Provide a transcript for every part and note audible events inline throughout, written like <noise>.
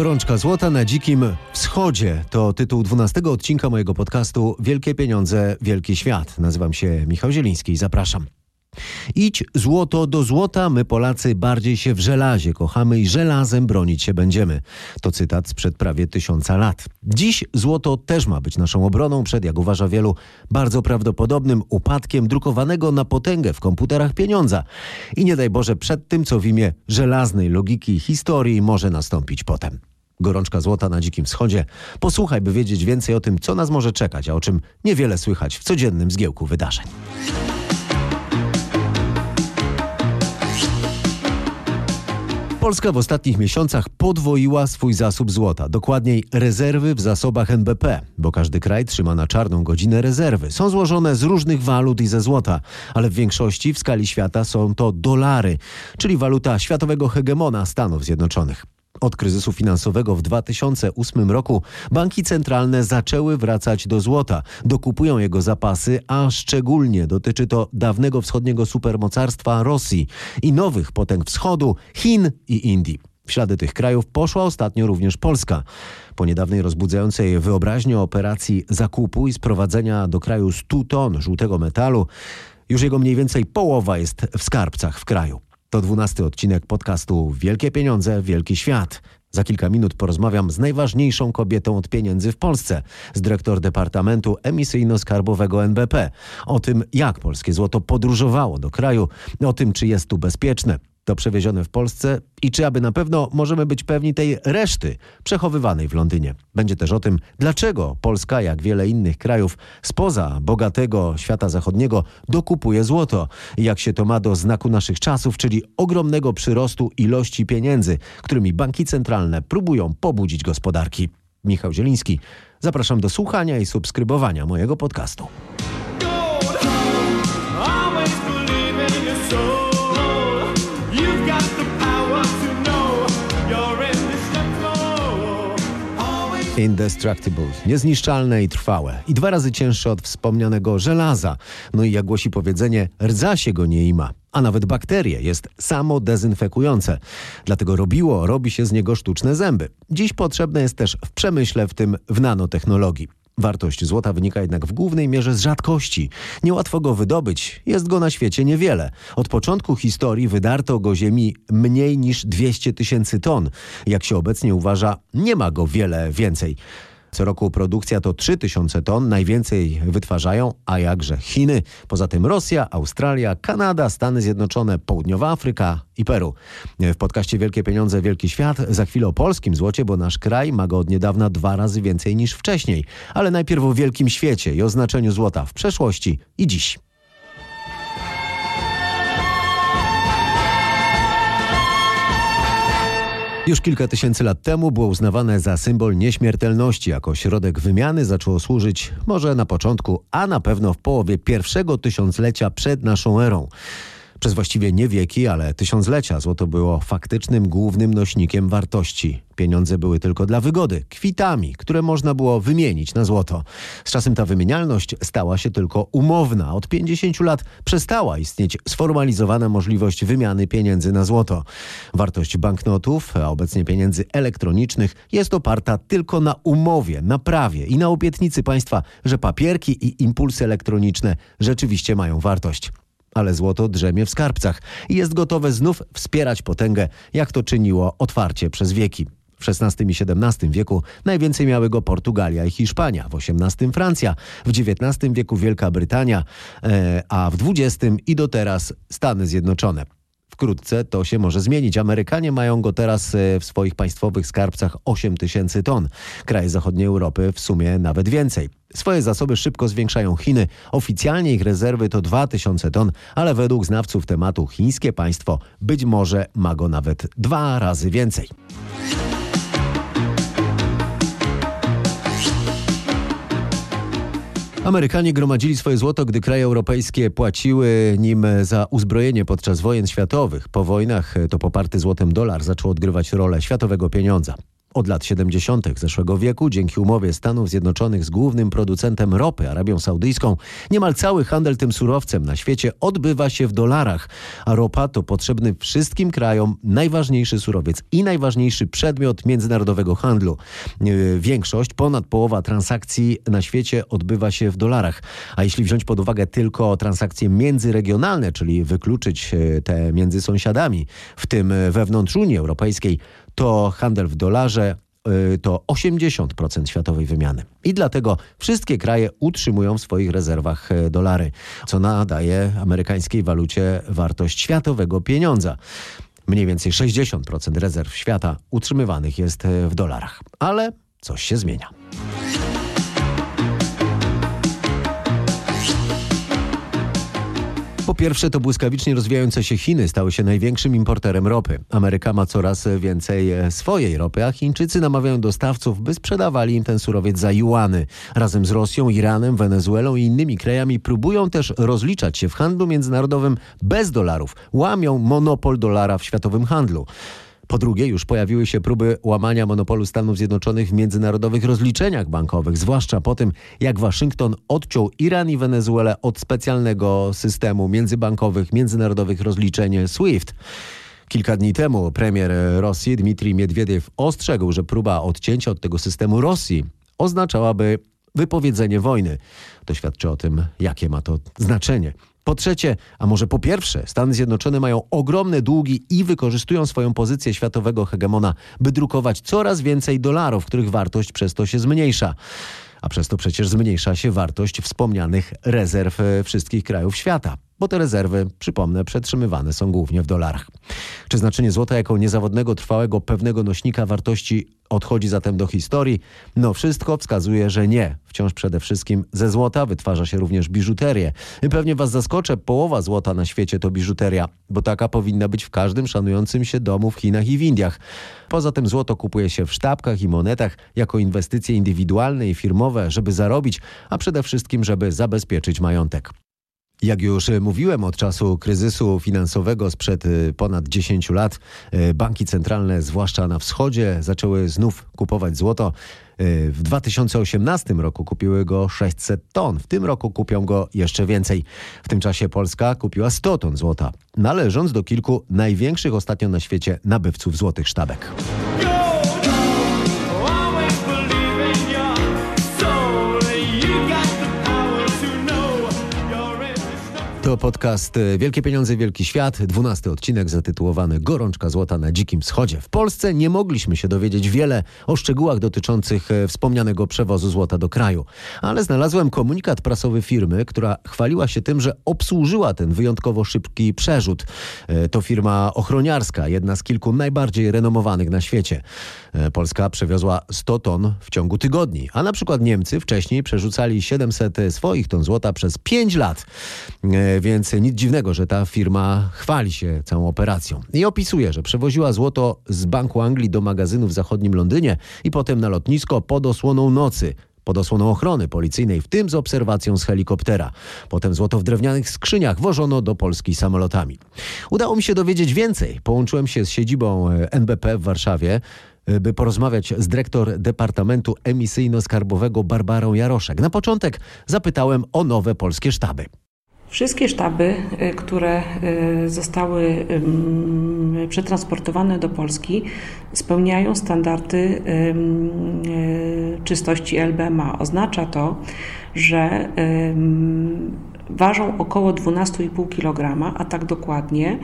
Gorączka złota na dzikim wschodzie to tytuł 12 odcinka mojego podcastu Wielkie pieniądze, wielki świat. Nazywam się Michał Zieliński i zapraszam. Idź złoto do złota, my Polacy bardziej się w żelazie kochamy i żelazem bronić się będziemy. To cytat sprzed prawie tysiąca lat. Dziś złoto też ma być naszą obroną przed, jak uważa wielu, bardzo prawdopodobnym upadkiem drukowanego na potęgę w komputerach pieniądza. I nie daj Boże przed tym, co w imię żelaznej logiki historii może nastąpić potem. Gorączka złota na Dzikim Wschodzie. Posłuchaj, by wiedzieć więcej o tym, co nas może czekać, a o czym niewiele słychać w codziennym zgiełku wydarzeń. Polska w ostatnich miesiącach podwoiła swój zasób złota, dokładniej rezerwy w zasobach NBP, bo każdy kraj trzyma na czarną godzinę rezerwy. Są złożone z różnych walut i ze złota, ale w większości w skali świata są to dolary, czyli waluta światowego hegemona Stanów Zjednoczonych. Od kryzysu finansowego w 2008 roku banki centralne zaczęły wracać do złota, dokupują jego zapasy, a szczególnie dotyczy to dawnego wschodniego supermocarstwa Rosji i nowych potęg wschodu, Chin i Indii. W ślady tych krajów poszła ostatnio również Polska. Po niedawnej rozbudzającej wyobraźnię operacji zakupu i sprowadzenia do kraju 100 ton żółtego metalu, już jego mniej więcej połowa jest w skarbcach w kraju. To dwunasty odcinek podcastu Wielkie Pieniądze, Wielki Świat. Za kilka minut porozmawiam z najważniejszą kobietą od pieniędzy w Polsce, z dyrektor Departamentu Emisyjno-Skarbowego NBP. O tym, jak polskie złoto podróżowało do kraju, o tym, czy jest tu bezpieczne to przewiezione w Polsce i czy aby na pewno możemy być pewni tej reszty przechowywanej w Londynie. Będzie też o tym, dlaczego Polska, jak wiele innych krajów spoza bogatego świata zachodniego, dokupuje złoto jak się to ma do znaku naszych czasów, czyli ogromnego przyrostu ilości pieniędzy, którymi banki centralne próbują pobudzić gospodarki. Michał Zieliński, zapraszam do słuchania i subskrybowania mojego podcastu. Indestructible, niezniszczalne i trwałe. I dwa razy cięższe od wspomnianego żelaza. No i jak głosi powiedzenie, rdza się go nie ima. A nawet bakterie jest samo dezynfekujące. Dlatego robiło, robi się z niego sztuczne zęby. Dziś potrzebne jest też w przemyśle, w tym w nanotechnologii. Wartość złota wynika jednak w głównej mierze z rzadkości. Niełatwo go wydobyć, jest go na świecie niewiele. Od początku historii wydarto go ziemi mniej niż 200 tysięcy ton. Jak się obecnie uważa, nie ma go wiele więcej. Co roku produkcja to 3000 ton, najwięcej wytwarzają, a jakże Chiny, poza tym Rosja, Australia, Kanada, Stany Zjednoczone, Południowa Afryka i Peru. W podcaście Wielkie Pieniądze, Wielki Świat za chwilę o polskim złocie, bo nasz kraj ma go od niedawna dwa razy więcej niż wcześniej. Ale najpierw o wielkim świecie i o znaczeniu złota w przeszłości i dziś. Już kilka tysięcy lat temu było uznawane za symbol nieśmiertelności. Jako środek wymiany zaczęło służyć może na początku, a na pewno w połowie pierwszego tysiąclecia przed naszą erą. Przez właściwie nie wieki, ale tysiąclecia złoto było faktycznym głównym nośnikiem wartości. Pieniądze były tylko dla wygody, kwitami, które można było wymienić na złoto. Z czasem ta wymienialność stała się tylko umowna. Od 50 lat przestała istnieć sformalizowana możliwość wymiany pieniędzy na złoto. Wartość banknotów, a obecnie pieniędzy elektronicznych jest oparta tylko na umowie, na prawie i na obietnicy państwa, że papierki i impulsy elektroniczne rzeczywiście mają wartość ale złoto drzemie w skarbcach i jest gotowe znów wspierać potęgę, jak to czyniło otwarcie przez wieki. W XVI i XVII wieku najwięcej miały go Portugalia i Hiszpania, w XVIII Francja, w XIX wieku Wielka Brytania, e, a w XX i do teraz Stany Zjednoczone. Wkrótce to się może zmienić. Amerykanie mają go teraz e, w swoich państwowych skarbcach 8 tysięcy ton. Kraje zachodniej Europy w sumie nawet więcej. Swoje zasoby szybko zwiększają Chiny. Oficjalnie ich rezerwy to 2000 ton, ale według znawców tematu chińskie państwo być może ma go nawet dwa razy więcej. Amerykanie gromadzili swoje złoto, gdy kraje europejskie płaciły nim za uzbrojenie podczas wojen światowych. Po wojnach to poparty złotem dolar zaczął odgrywać rolę światowego pieniądza. Od lat 70. zeszłego wieku, dzięki umowie Stanów Zjednoczonych z głównym producentem ropy, Arabią Saudyjską, niemal cały handel tym surowcem na świecie odbywa się w dolarach, a ropa to potrzebny wszystkim krajom najważniejszy surowiec i najważniejszy przedmiot międzynarodowego handlu. Yy, większość, ponad połowa transakcji na świecie odbywa się w dolarach, a jeśli wziąć pod uwagę tylko transakcje międzyregionalne, czyli wykluczyć yy, te między sąsiadami, w tym wewnątrz Unii Europejskiej, to handel w dolarze y, to 80% światowej wymiany. I dlatego wszystkie kraje utrzymują w swoich rezerwach y, dolary, co nadaje amerykańskiej walucie wartość światowego pieniądza. Mniej więcej 60% rezerw świata utrzymywanych jest y, w dolarach. Ale coś się zmienia. Po pierwsze, to błyskawicznie rozwijające się Chiny stały się największym importerem ropy. Ameryka ma coraz więcej e, swojej ropy, a Chińczycy namawiają dostawców, by sprzedawali im ten surowiec za juany. Razem z Rosją, Iranem, Wenezuelą i innymi krajami próbują też rozliczać się w handlu międzynarodowym bez dolarów. Łamią monopol dolara w światowym handlu. Po drugie, już pojawiły się próby łamania monopolu Stanów Zjednoczonych w międzynarodowych rozliczeniach bankowych, zwłaszcza po tym, jak Waszyngton odciął Iran i Wenezuelę od specjalnego systemu międzybankowych, międzynarodowych rozliczeń SWIFT. Kilka dni temu premier Rosji Dmitrij Miedwiediew ostrzegł, że próba odcięcia od tego systemu Rosji oznaczałaby wypowiedzenie wojny. To świadczy o tym, jakie ma to znaczenie. Po trzecie, a może po pierwsze, Stany Zjednoczone mają ogromne długi i wykorzystują swoją pozycję światowego hegemona, by drukować coraz więcej dolarów, których wartość przez to się zmniejsza. A przez to przecież zmniejsza się wartość wspomnianych rezerw e, wszystkich krajów świata bo te rezerwy, przypomnę, przetrzymywane są głównie w dolarach. Czy znaczenie złota jako niezawodnego, trwałego, pewnego nośnika wartości odchodzi zatem do historii? No wszystko wskazuje, że nie. Wciąż przede wszystkim ze złota wytwarza się również biżuterię. I pewnie was zaskoczę, połowa złota na świecie to biżuteria, bo taka powinna być w każdym szanującym się domu w Chinach i w Indiach. Poza tym złoto kupuje się w sztabkach i monetach jako inwestycje indywidualne i firmowe, żeby zarobić, a przede wszystkim, żeby zabezpieczyć majątek. Jak już mówiłem od czasu kryzysu finansowego sprzed y, ponad 10 lat, y, banki centralne, zwłaszcza na wschodzie, zaczęły znów kupować złoto. W 2018 roku kupiły go 600 ton. W tym roku kupią go jeszcze więcej. W tym czasie Polska kupiła 100 ton złota, należąc do kilku największych ostatnio na świecie nabywców złotych sztabek. To podcast e, Wielkie Pieniądze, Wielki Świat, dwunasty odcinek zatytułowany Gorączka Złota na Dzikim Wschodzie. W Polsce nie mogliśmy się dowiedzieć wiele o szczegółach dotyczących e, wspomnianego przewozu złota do kraju, ale znalazłem komunikat prasowy firmy, która chwaliła się tym, że obsłużyła ten wyjątkowo szybki przerzut. E, to firma ochroniarska, jedna z kilku najbardziej renomowanych na świecie. Polska przewiozła 100 ton w ciągu tygodni, a na przykład Niemcy wcześniej przerzucali 700 swoich ton złota przez 5 lat więc nic dziwnego, że ta firma chwali się całą operacją. I opisuje, że przewoziła złoto z Banku Anglii do magazynu w zachodnim Londynie i potem na lotnisko pod osłoną nocy pod osłoną ochrony policyjnej, w tym z obserwacją z helikoptera. Potem złoto w drewnianych skrzyniach wożono do Polski samolotami. Udało mi się dowiedzieć więcej. Połączyłem się z siedzibą e, NBP w Warszawie e, by porozmawiać z dyrektor Departamentu Emisyjno-Skarbowego Barbarą Jaroszek. Na początek zapytałem o nowe polskie sztaby. Wszystkie sztaby, y, które y, zostały przetransportowane do Polski, spełniają standardy y, czystości LBMA. Oznacza to, że ważą około 12,5 kg, a tak dokładnie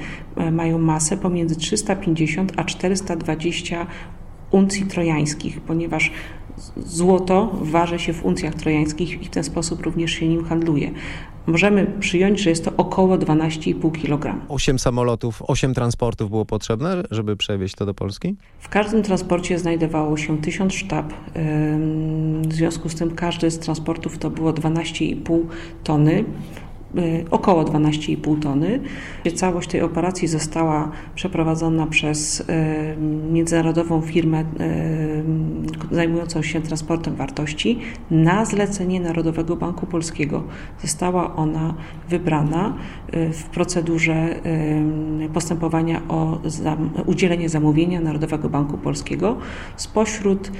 mają masę pomiędzy 350 a 420 uncji trojańskich, ponieważ złoto waży się w uncjach trojańskich i w ten sposób również się nim handluje możemy przyjąć, że jest to około 12,5 kg. Osiem samolotów, osiem transportów było potrzebne, żeby przewieźć to do Polski? W każdym transporcie znajdowało się 1000 sztab. W związku z tym każdy z transportów to było 12,5 tony. Około 12,5 tony. Całość tej operacji została przeprowadzona przez międzynarodową firmę zajmującą się transportem wartości na zlecenie Narodowego Banku Polskiego. Została ona wybrana w procedurze postępowania o udzielenie zamówienia Narodowego Banku Polskiego spośród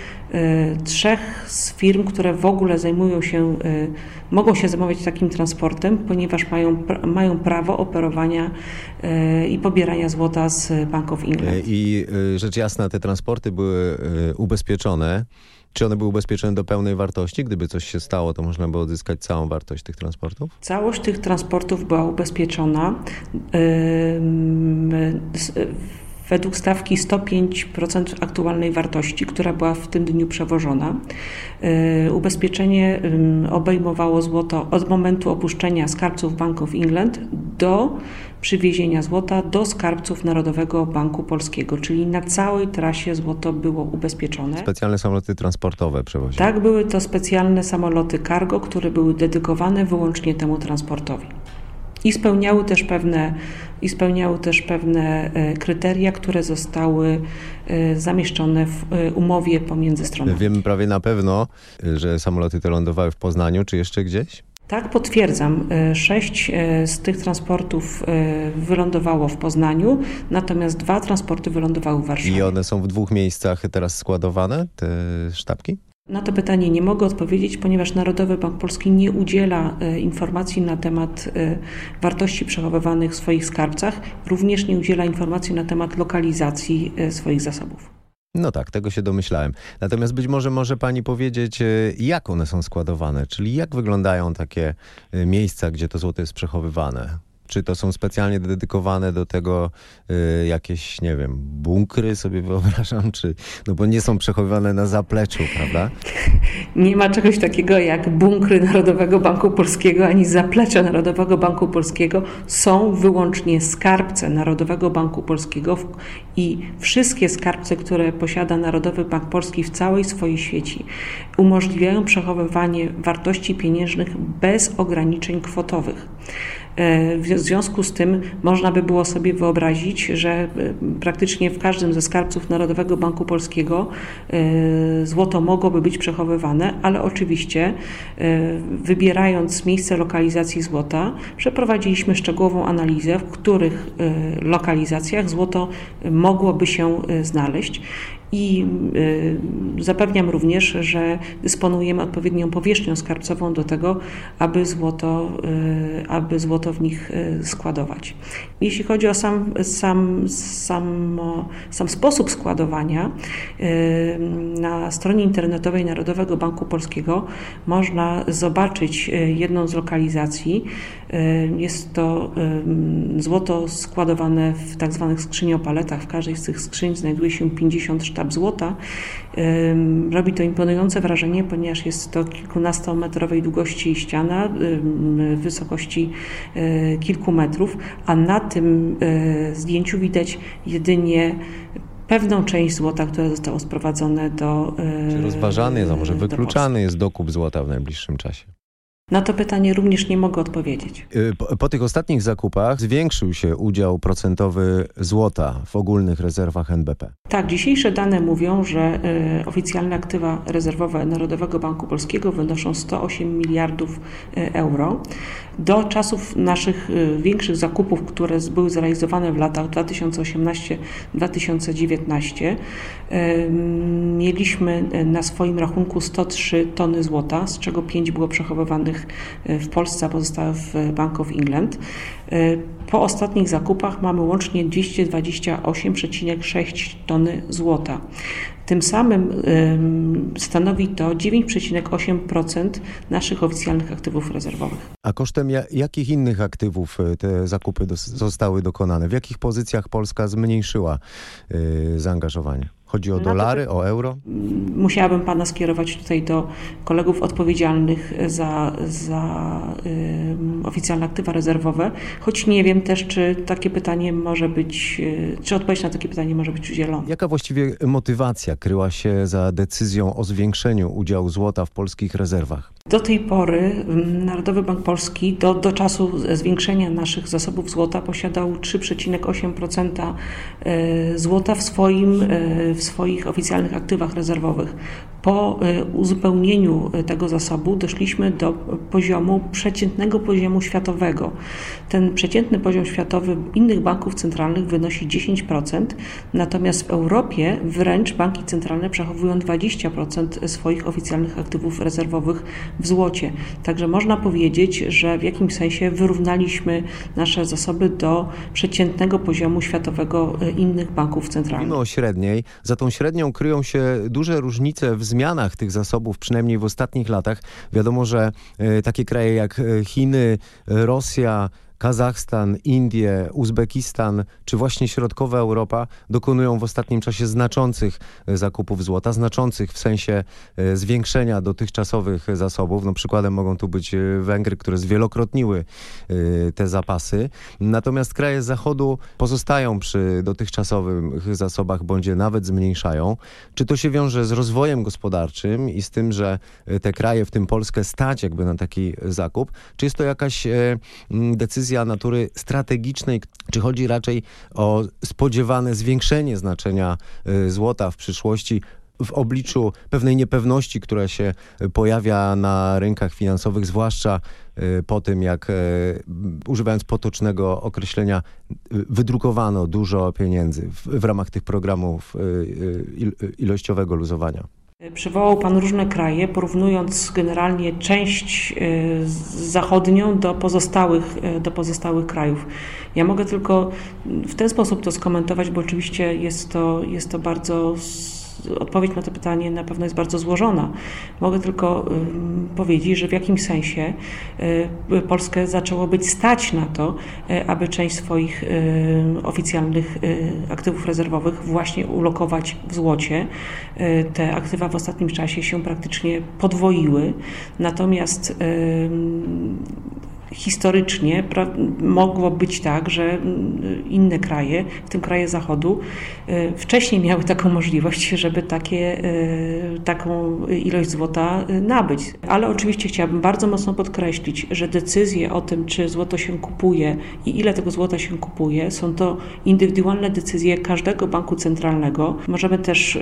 trzech z firm, które w ogóle zajmują się, mogą się zajmować takim transportem, ponieważ mają, mają prawo operowania i pobierania złota z Bank of England. I rzecz jasna, te transporty były ubezpieczone. Czy one były ubezpieczone do pełnej wartości? Gdyby coś się stało, to można by odzyskać całą wartość tych transportów? Całość tych transportów była ubezpieczona. Według stawki 105% aktualnej wartości, która była w tym dniu przewożona. Ubezpieczenie obejmowało złoto od momentu opuszczenia skarbców Bank of England do przywiezienia złota do skarbców Narodowego Banku Polskiego, czyli na całej trasie złoto było ubezpieczone. Specjalne samoloty transportowe przewoziły? Tak, były to specjalne samoloty cargo, które były dedykowane wyłącznie temu transportowi. I spełniały też pewne, i spełniały też pewne kryteria, które zostały zamieszczone w umowie pomiędzy stronami. Wiemy prawie na pewno, że samoloty te lądowały w Poznaniu, czy jeszcze gdzieś? Tak, potwierdzam. Sześć z tych transportów wylądowało w Poznaniu, natomiast dwa transporty wylądowały w Warszawie. I one są w dwóch miejscach teraz składowane, te sztabki? Na to pytanie nie mogę odpowiedzieć, ponieważ Narodowy Bank Polski nie udziela informacji na temat wartości przechowywanych w swoich skarbcach, również nie udziela informacji na temat lokalizacji swoich zasobów. No tak, tego się domyślałem. Natomiast być może może pani powiedzieć, jak one są składowane, czyli jak wyglądają takie miejsca, gdzie to złoto jest przechowywane? Czy to są specjalnie dedykowane do tego y, jakieś, nie wiem, bunkry sobie wyobrażam, czy, no bo nie są przechowywane na zapleczu, prawda? <laughs> Nie ma czegoś takiego jak bunkry Narodowego Banku Polskiego, ani zaplecze Narodowego Banku Polskiego. Są wyłącznie skarbce Narodowego Banku Polskiego i wszystkie skarbce, które posiada Narodowy Bank Polski w całej swojej sieci umożliwiają przechowywanie wartości pieniężnych bez ograniczeń kwotowych. W związku z tym można by było sobie wyobrazić, że praktycznie w każdym ze skarbców Narodowego Banku Polskiego złoto mogłoby być przechowywane, ale oczywiście wybierając miejsce lokalizacji złota, przeprowadziliśmy szczegółową analizę, w których lokalizacjach złoto mogłoby się znaleźć. I zapewniam również, że dysponujemy odpowiednią powierzchnią skarbcową do tego, aby złoto, aby złoto w nich składować. Jeśli chodzi o sam, sam, sam, sam sposób składowania, na stronie internetowej Narodowego Banku Polskiego można zobaczyć jedną z lokalizacji. Jest to złoto składowane w tak zwanych skrzyniopaletach. W każdej z tych skrzyń znajduje się 50 sztab złota. Robi to imponujące wrażenie, ponieważ jest to kilkunastometrowej długości ściana, wysokości kilku metrów, a na tym zdjęciu widać jedynie pewną część złota, które zostało sprowadzone do. Czy rozważany jest, a może wykluczany jest dokup złota w najbliższym czasie? Na to pytanie również nie mogę odpowiedzieć. Po, po, tych ostatnich zakupach zwiększył się udział procentowy złota w ogólnych rezerwach NBP. Tak, dzisiejsze dane mówią, że y, oficjalne aktywa rezerwowe Narodowego Banku Polskiego wynoszą 108 miliardów y, euro. Do czasów naszych y, większych zakupów, które były zrealizowane w latach 2018-2019, mieliśmy na swoim rachunku 103 tony złota, z czego 5 było przechowywanych w Polsce, a pozostałe w Bank of England. Po ostatnich zakupach mamy łącznie 228,6 tony złota. Tym samym stanowi to 9,8% naszych oficjalnych aktywów rezerwowych. A kosztem jakich innych aktywów te zakupy zostały dokonane? W jakich pozycjach Polska zmniejszyła zaangażowanie? Chodzi o dolary, o euro? Musiałabym pana skierować tutaj do kolegów odpowiedzialnych za, za y, oficjalne aktywa rezerwowe, choć nie wiem też, czy takie pytanie może być, y, czy odpowiedź na takie pytanie może być udzielona. Jaka właściwie motywacja kryła się za decyzją o zwiększeniu udziału złota w polskich rezerwach? Do tej pory Narodowy Bank Polski do, do czasu zwiększenia naszych zasobów złota posiadał 3,8% y, złota w swoim y, w swoich oficjalnych aktywach rezerwowych. Po y, uzupełnieniu y, tego zasobu doszliśmy do poziomu przeciętnego poziomu światowego. Ten przeciętny poziom światowy innych banków centralnych wynosi 10%, natomiast w Europie wręcz banki centralne przechowują 20% swoich oficjalnych aktywów rezerwowych w złocie. Także można powiedzieć, że w jakimś sensie wyrównaliśmy nasze zasoby do przeciętnego poziomu światowego y, innych banków centralnych. Mimo o średniej, za tą średnią kryją się duże różnice w zmianach tych zasobów, przynajmniej w ostatnich latach. Wiadomo, że e, takie kraje jak e, Chiny, Rosja, Kazachstan, Indie, Uzbekistan czy właśnie środkowa Europa dokonują w ostatnim czasie znaczących e, zakupów złota, znaczących w sensie e, zwiększenia dotychczasowych zasobów. No przykładem mogą tu być e, Węgry, które zwielokrotniły te zapasy. Natomiast kraje Zachodu pozostają przy dotychczasowych zasobach, bądź nawet zmniejszają. Czy to się wiąże z rozwojem gospodarczym i z tym, że te kraje, w tym Polskę, stać jakby na taki zakup? Czy jest to jakaś decyzja decyzja natury strategicznej, czy chodzi raczej o spodziewane zwiększenie znaczenia y, złota w przyszłości w obliczu pewnej niepewności, która się pojawia na rynkach finansowych, zwłaszcza y, po tym, jak y, używając potocznego określenia, wydrukowano dużo pieniędzy w, w ramach tych programów ilościowego luzowania. Przywołał Pan różne kraje, porównując generalnie część e, zachodnią do pozostałych, e, do pozostałych krajów. Ja mogę tylko w ten sposób to skomentować, bo oczywiście jest to, jest to bardzo odpowiedź na to pytanie na pewno jest bardzo złożona. Mogę tylko powiedzieć, że w jakimś sensie y, Polskę zaczęło być stać na to, y, aby część swoich y, oficjalnych aktywów rezerwowych właśnie ulokować w złocie. Te aktywa w ostatnim czasie się praktycznie podwoiły. Natomiast historycznie mogło być tak, że mm, inne kraje, w tym kraje Zachodu, y, wcześniej miały taką możliwość, żeby takie, y, taką ilość złota y, nabyć. Ale oczywiście chciałabym bardzo mocno podkreślić, że decyzje o tym, czy złoto się kupuje i ile tego złota się kupuje, są to indywidualne decyzje każdego banku centralnego. Możemy też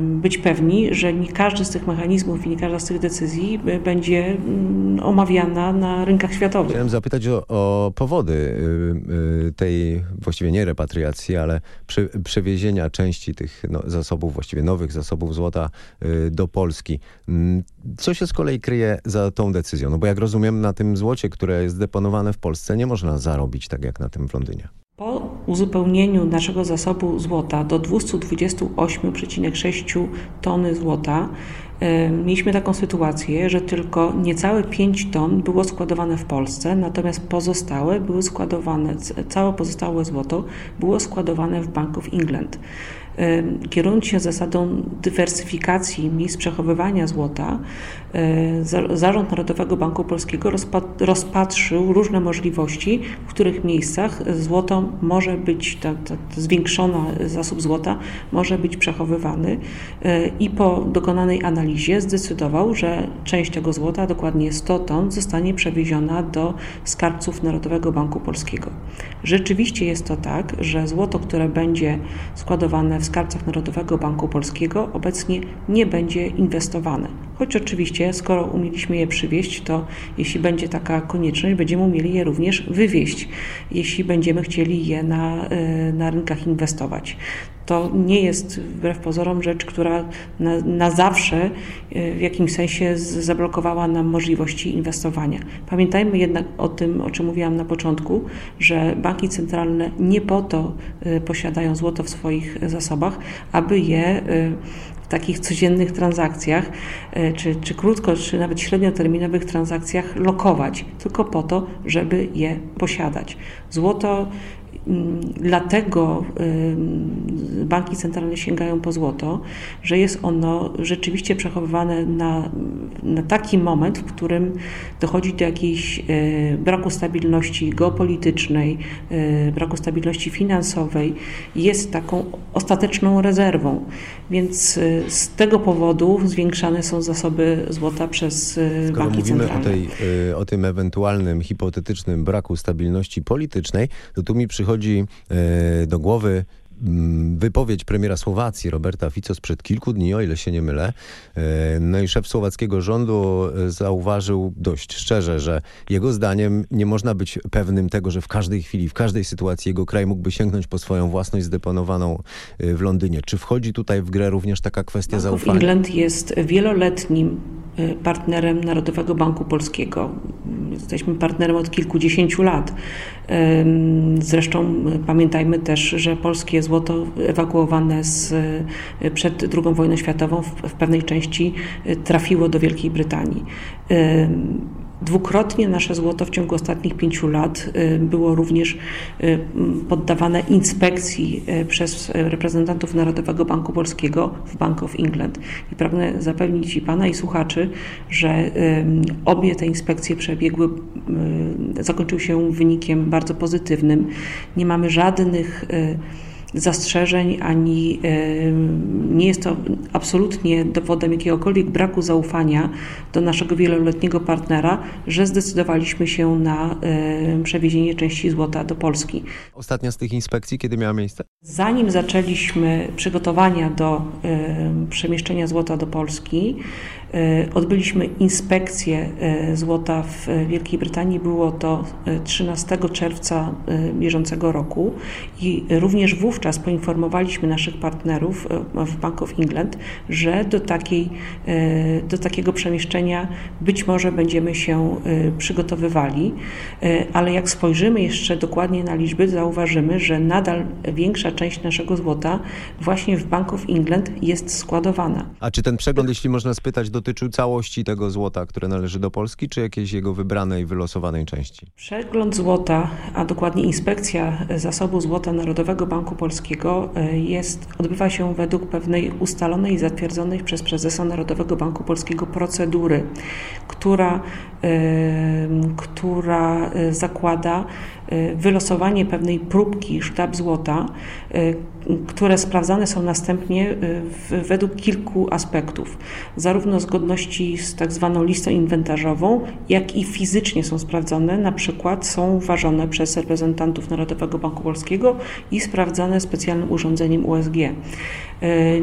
być pewni, że nie każdy z tych mechanizmów i nie każda z tych decyzji będzie mm, omawiana na rynkach światowych. Chciałem zapytać o, o powody y, y, tej właściwie nie repatriacji, ale prze, przewiezienia części tych no, zasobów, właściwie nowych zasobów złota y, do Polski. Mm, co się z kolei kryje za tą decyzją? No bo jak rozumiem, na tym złocie, które jest deponowane w Polsce, nie można zarobić tak jak na tym w Londynie. Po uzupełnieniu naszego zasobu złota do 228,6 tony złota mieliśmy taką sytuację, że tylko niecałe 5 ton było składowane w Polsce, natomiast pozostałe były składowane, całe pozostałe złoto było składowane w Bank of England. Kierując się zasadą dywersyfikacji miejsc przechowywania złota, Zarząd Narodowego Banku Polskiego rozpatrzył różne możliwości, w których miejscach złoto może być, ta, ta zwiększona zasób złota może być przechowywany e, i po dokonanej analizie zdecydował, że część tego złota, dokładnie 100 ton, zostanie przewieziona do skarbców Narodowego Banku Polskiego. Rzeczywiście jest to tak, że złoto, które będzie składowane w skarbcach Narodowego Banku Polskiego obecnie nie będzie inwestowane. Choć oczywiście, skoro umieliśmy je przywieźć, to jeśli będzie taka konieczność, będziemy umieli je również wywieźć, jeśli będziemy chcieli je na, e, na rynkach inwestować. To nie jest wbrew pozorom rzecz, która na, na zawsze e, w jakimś sensie zablokowała nam możliwości inwestowania. Pamiętajmy jednak o tym, o czym mówiłam na początku, że banki centralne nie po to e, posiadają złoto w swoich zasobach, aby je takich codziennych transakcjach, e, czy, czy krótko, czy nawet średnioterminowych transakcjach lokować, tylko po to, żeby je posiadać. Złoto dlatego banki centralne sięgają po złoto, że jest ono rzeczywiście przechowywane na, na taki moment, w którym dochodzi do jakiejś e, braku stabilności geopolitycznej, e, braku stabilności finansowej, jest taką ostateczną rezerwą. Więc z tego powodu zwiększane są zasoby złota przez Skoro banki mówimy centralne. O, tej, o tym ewentualnym hipotetycznym braku stabilności politycznej, to tu mi przychodzi do głowy Mm, wypowiedź premiera Słowacji Roberta Fico sprzed kilku dni, o ile się nie mylę. E, no i szef słowackiego rządu e, zauważył dość szczerze, że jego zdaniem nie można być pewnym tego, że w każdej chwili, w każdej sytuacji jego kraj mógłby sięgnąć po swoją własność zdeponowaną e, w Londynie. Czy wchodzi tutaj w grę również taka kwestia zaufania? England jest wieloletnim partnerem Narodowego Banku Polskiego. Jesteśmy partnerem od kilkudziesięciu lat. Zresztą pamiętajmy też, że polskie złoto ewakuowane z, przed II wojną światową w, w pewnej części trafiło do Wielkiej Brytanii. Dwukrotnie nasze złoto w ciągu ostatnich pięciu lat y, było również y, poddawane inspekcji y, przez reprezentantów Narodowego Banku Polskiego w Bank of England. I pragnę zapewnić i Pana i słuchaczy, że obie te inspekcje przebiegły, zakończyły się wynikiem bardzo pozytywnym. Nie mamy żadnych zastrzeżeń, ani nie jest to absolutnie dowodem jakiegokolwiek braku zaufania do naszego wieloletniego partnera, że zdecydowaliśmy się na przewiezienie części złota do Polski. Ostatnia z tych inspekcji, kiedy miała miejsce? Zanim zaczęliśmy przygotowania do przemieszczenia złota do Polski, odbyliśmy inspekcję e, złota w Wielkiej Brytanii. Było to 13 e, czerwca bieżącego roku i również wówczas poinformowaliśmy naszych partnerów w Bank of England, że do, takiej, do takiego przemieszczenia być może będziemy się przygotowywali, ale jak spojrzymy jeszcze dokładnie na liczby, zauważymy, że nadal większa część naszego złota właśnie w Bank of England jest składowana. A czy ten przegląd, jeśli można spytać, dotyczył całości tego złota, które należy do Polski, czy jakiejś jego wybranej, wylosowanej części? Przegląd złota, a dokładnie inspekcja zasobu złota Narodowego Banku Polskiego e, jest, odbywa się według pewnej ustalonej i zatwierdzonej przez prezesa Narodowego Banku Polskiego procedury, która, która e, zakłada e, wylosowanie pewnej próbki sztab złota, które sprawdzane są następnie według kilku aspektów, zarówno zgodności z tak zwaną listą inwentarzową, jak i fizycznie są sprawdzone, na przykład są ważone przez reprezentantów Narodowego Banku Polskiego i sprawdzane specjalnym urządzeniem USG.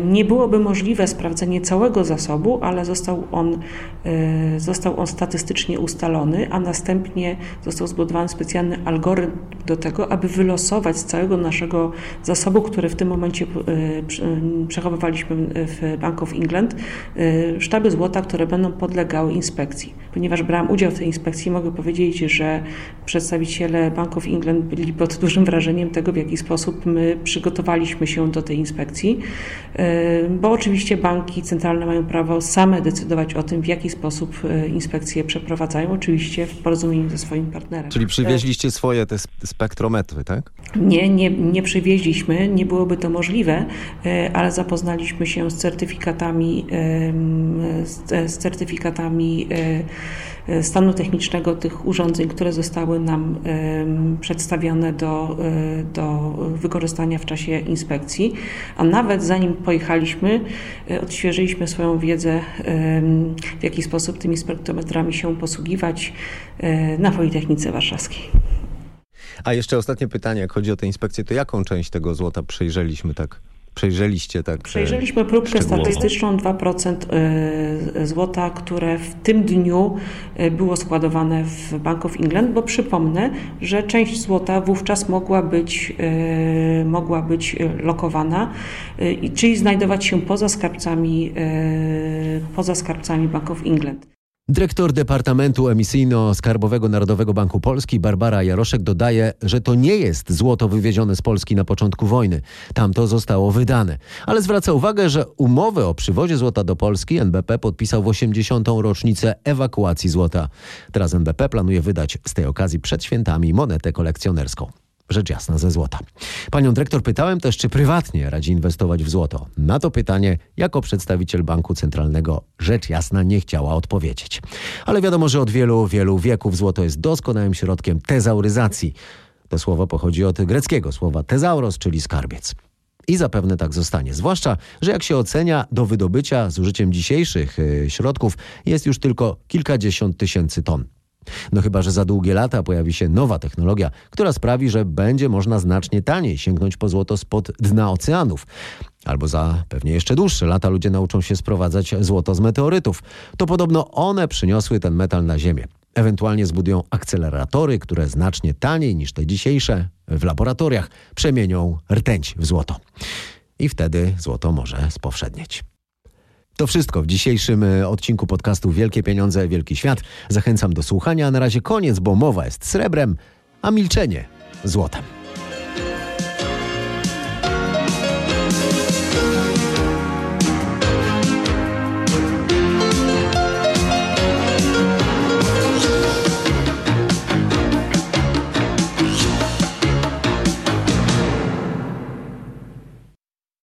Nie byłoby możliwe sprawdzenie całego zasobu, ale został on, został on statystycznie ustalony, a następnie został zbudowany specjalny algorytm do tego, aby wylosować z całego naszego zasobu, który w tym momencie e, przechowywaliśmy w Bank of England, sztaby złota, które będą podlegały inspekcji. Ponieważ brałam udział w tej inspekcji, mogę powiedzieć, że przedstawiciele Bank of England byli pod dużym wrażeniem tego, w jaki sposób my przygotowaliśmy się do tej inspekcji. E, bo oczywiście banki centralne mają prawo same decydować o tym, w jaki sposób e, inspekcje przeprowadzają, oczywiście w porozumieniu ze swoim partnerem. Czyli przywieźliście swoje te spektrometry, tak? Nie, nie, nie przywieźliśmy, nie byłoby to możliwe, e, ale zapoznaliśmy się z certyfikatami, z certyfikatami E, stanu technicznego tych urządzeń, które zostały nam przedstawione do, e, do wykorzystania w czasie inspekcji. A nawet zanim pojechaliśmy, e, odświeżyliśmy swoją wiedzę, w jaki sposób tymi spektrometrami się posługiwać na Politechnice Warszawskiej. A jeszcze ostatnie pytanie, jak chodzi o tę inspekcję, to jaką część tego złota przejrzeliśmy tak? Przejrzeliście tak? Przejrzeliśmy próbkę statystyczną 2% y, złota, które w tym dniu y, było składowane w Bank of England, bo przypomnę, że część złota wówczas mogła być, mogła być lokowana, czyli znajdować się poza skarbcami, poza skarbcami Bank of England. Dyrektor Departamentu Emisyjno-Skarbowego Narodowego Banku Polski Barbara Jaroszek dodaje, że to nie jest złoto wywiezione z Polski na początku wojny. Tam to zostało wydane. Ale zwraca uwagę, że umowę o przywozie złota do Polski NBP podpisał w 80. rocznicę ewakuacji złota. Teraz NBP planuje wydać z tej okazji przed świętami monetę kolekcjonerską. Rzecz jasna ze złota. Panią dyrektor pytałem też, czy prywatnie radzi inwestować w złoto. Na to pytanie, jako przedstawiciel Banku Centralnego, rzecz jasna nie chciała odpowiedzieć. Ale wiadomo, że od wielu, wielu wieków złoto jest doskonałym środkiem tezauryzacji. To słowo pochodzi od greckiego słowa tezauros, czyli skarbiec. I zapewne tak zostanie. Zwłaszcza, że jak się ocenia, do wydobycia z użyciem dzisiejszych y, środków jest już tylko kilkadziesiąt tysięcy ton. No chyba, że za długie lata pojawi się nowa technologia, która sprawi, że będzie można znacznie taniej sięgnąć po złoto spod dna oceanów. Albo za pewnie jeszcze dłuższe lata ludzie nauczą się sprowadzać złoto z meteorytów. To podobno one przyniosły ten metal na Ziemię. Ewentualnie zbudują akceleratory, które znacznie taniej niż te dzisiejsze w laboratoriach przemienią rtęć w złoto. I wtedy złoto może spowszednieć. To wszystko w dzisiejszym e, odcinku podcastu Wielkie Pieniądze, Wielki Świat. Zachęcam do słuchania. Na razie koniec, bo mowa jest srebrem, a milczenie złotem.